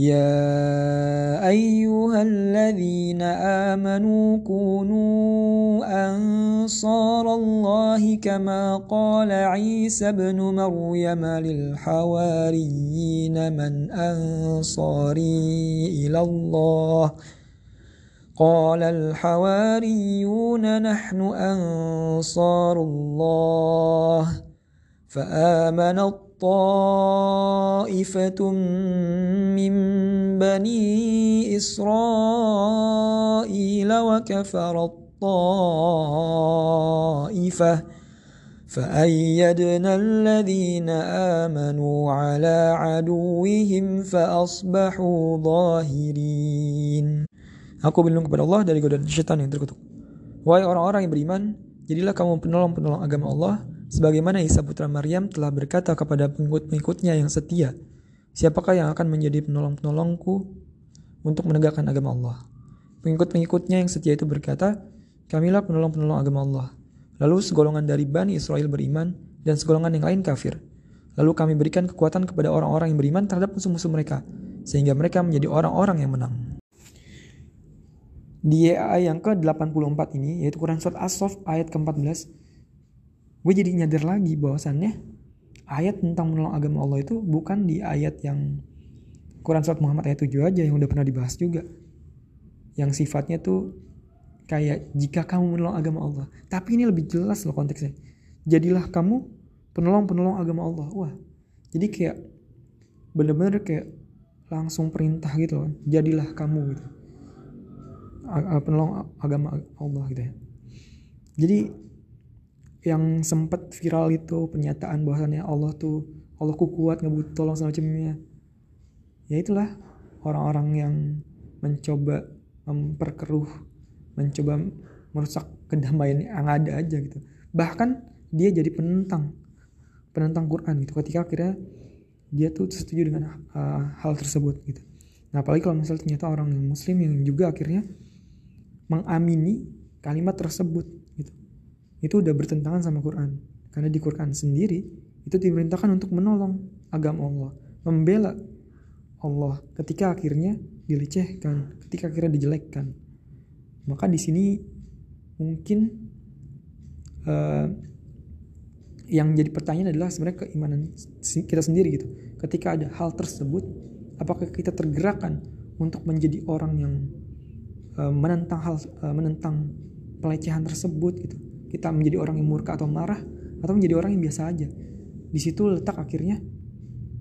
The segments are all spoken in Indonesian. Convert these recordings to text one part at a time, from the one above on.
يا أيها الذين آمنوا كونوا أنصار الله كما قال عيسى ابن مريم للحواريين من أنصاري إلى الله قال الحواريون نحن أنصار الله فآمنت طائفة من بني إسرائيل وكفر الطائفة فأيدنا الذين آمنوا على عدوهم فأصبحوا ظاهرين Aku berlindung kepada Allah dari godaan syaitan yang terkutuk. Wahai orang-orang yang beriman, jadilah kamu penolong-penolong agama Allah Sebagaimana Isa putra Maryam telah berkata kepada pengikut-pengikutnya yang setia, Siapakah yang akan menjadi penolong-penolongku untuk menegakkan agama Allah? Pengikut-pengikutnya yang setia itu berkata, Kamilah penolong-penolong agama Allah. Lalu segolongan dari Bani Israel beriman dan segolongan yang lain kafir. Lalu kami berikan kekuatan kepada orang-orang yang beriman terhadap musuh-musuh mereka, sehingga mereka menjadi orang-orang yang menang. Di ayat yang ke-84 ini, yaitu Quran Surat As-Sof ayat ke-14, gue jadi nyadar lagi bahwasannya ayat tentang menolong agama Allah itu bukan di ayat yang Quran Surat Muhammad ayat 7 aja yang udah pernah dibahas juga. Yang sifatnya tuh kayak jika kamu menolong agama Allah. Tapi ini lebih jelas loh konteksnya. Jadilah kamu penolong-penolong agama Allah. Wah jadi kayak bener-bener kayak langsung perintah gitu loh. Jadilah kamu gitu. Penolong agama Allah gitu ya. Jadi yang sempat viral itu pernyataan bahwasannya Allah tuh Allah ku kuat nggak butuh tolong sama cemnya ya itulah orang-orang yang mencoba memperkeruh mencoba merusak kedamaian yang ada aja gitu. Bahkan dia jadi penentang penentang Quran gitu ketika akhirnya dia tuh setuju dengan uh, hal tersebut gitu. Nah apalagi kalau misalnya ternyata orang yang muslim yang juga akhirnya mengamini kalimat tersebut itu udah bertentangan sama Quran. Karena di Quran sendiri itu diperintahkan untuk menolong agama Allah, membela Allah ketika akhirnya dilecehkan, ketika akhirnya dijelekkan. Maka di sini mungkin uh, yang jadi pertanyaan adalah sebenarnya keimanan kita sendiri gitu. Ketika ada hal tersebut, apakah kita tergerakkan untuk menjadi orang yang uh, menentang hal uh, menentang pelecehan tersebut gitu kita menjadi orang yang murka atau marah atau menjadi orang yang biasa aja. Di situ letak akhirnya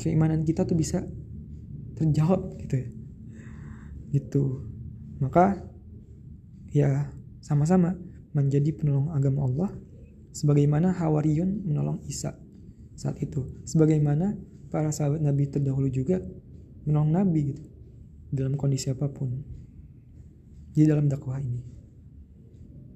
keimanan kita tuh bisa terjawab gitu ya. Gitu. Maka ya sama-sama menjadi penolong agama Allah sebagaimana Hawariyun menolong Isa saat itu. Sebagaimana para sahabat Nabi terdahulu juga menolong Nabi gitu dalam kondisi apa pun di dalam dakwah ini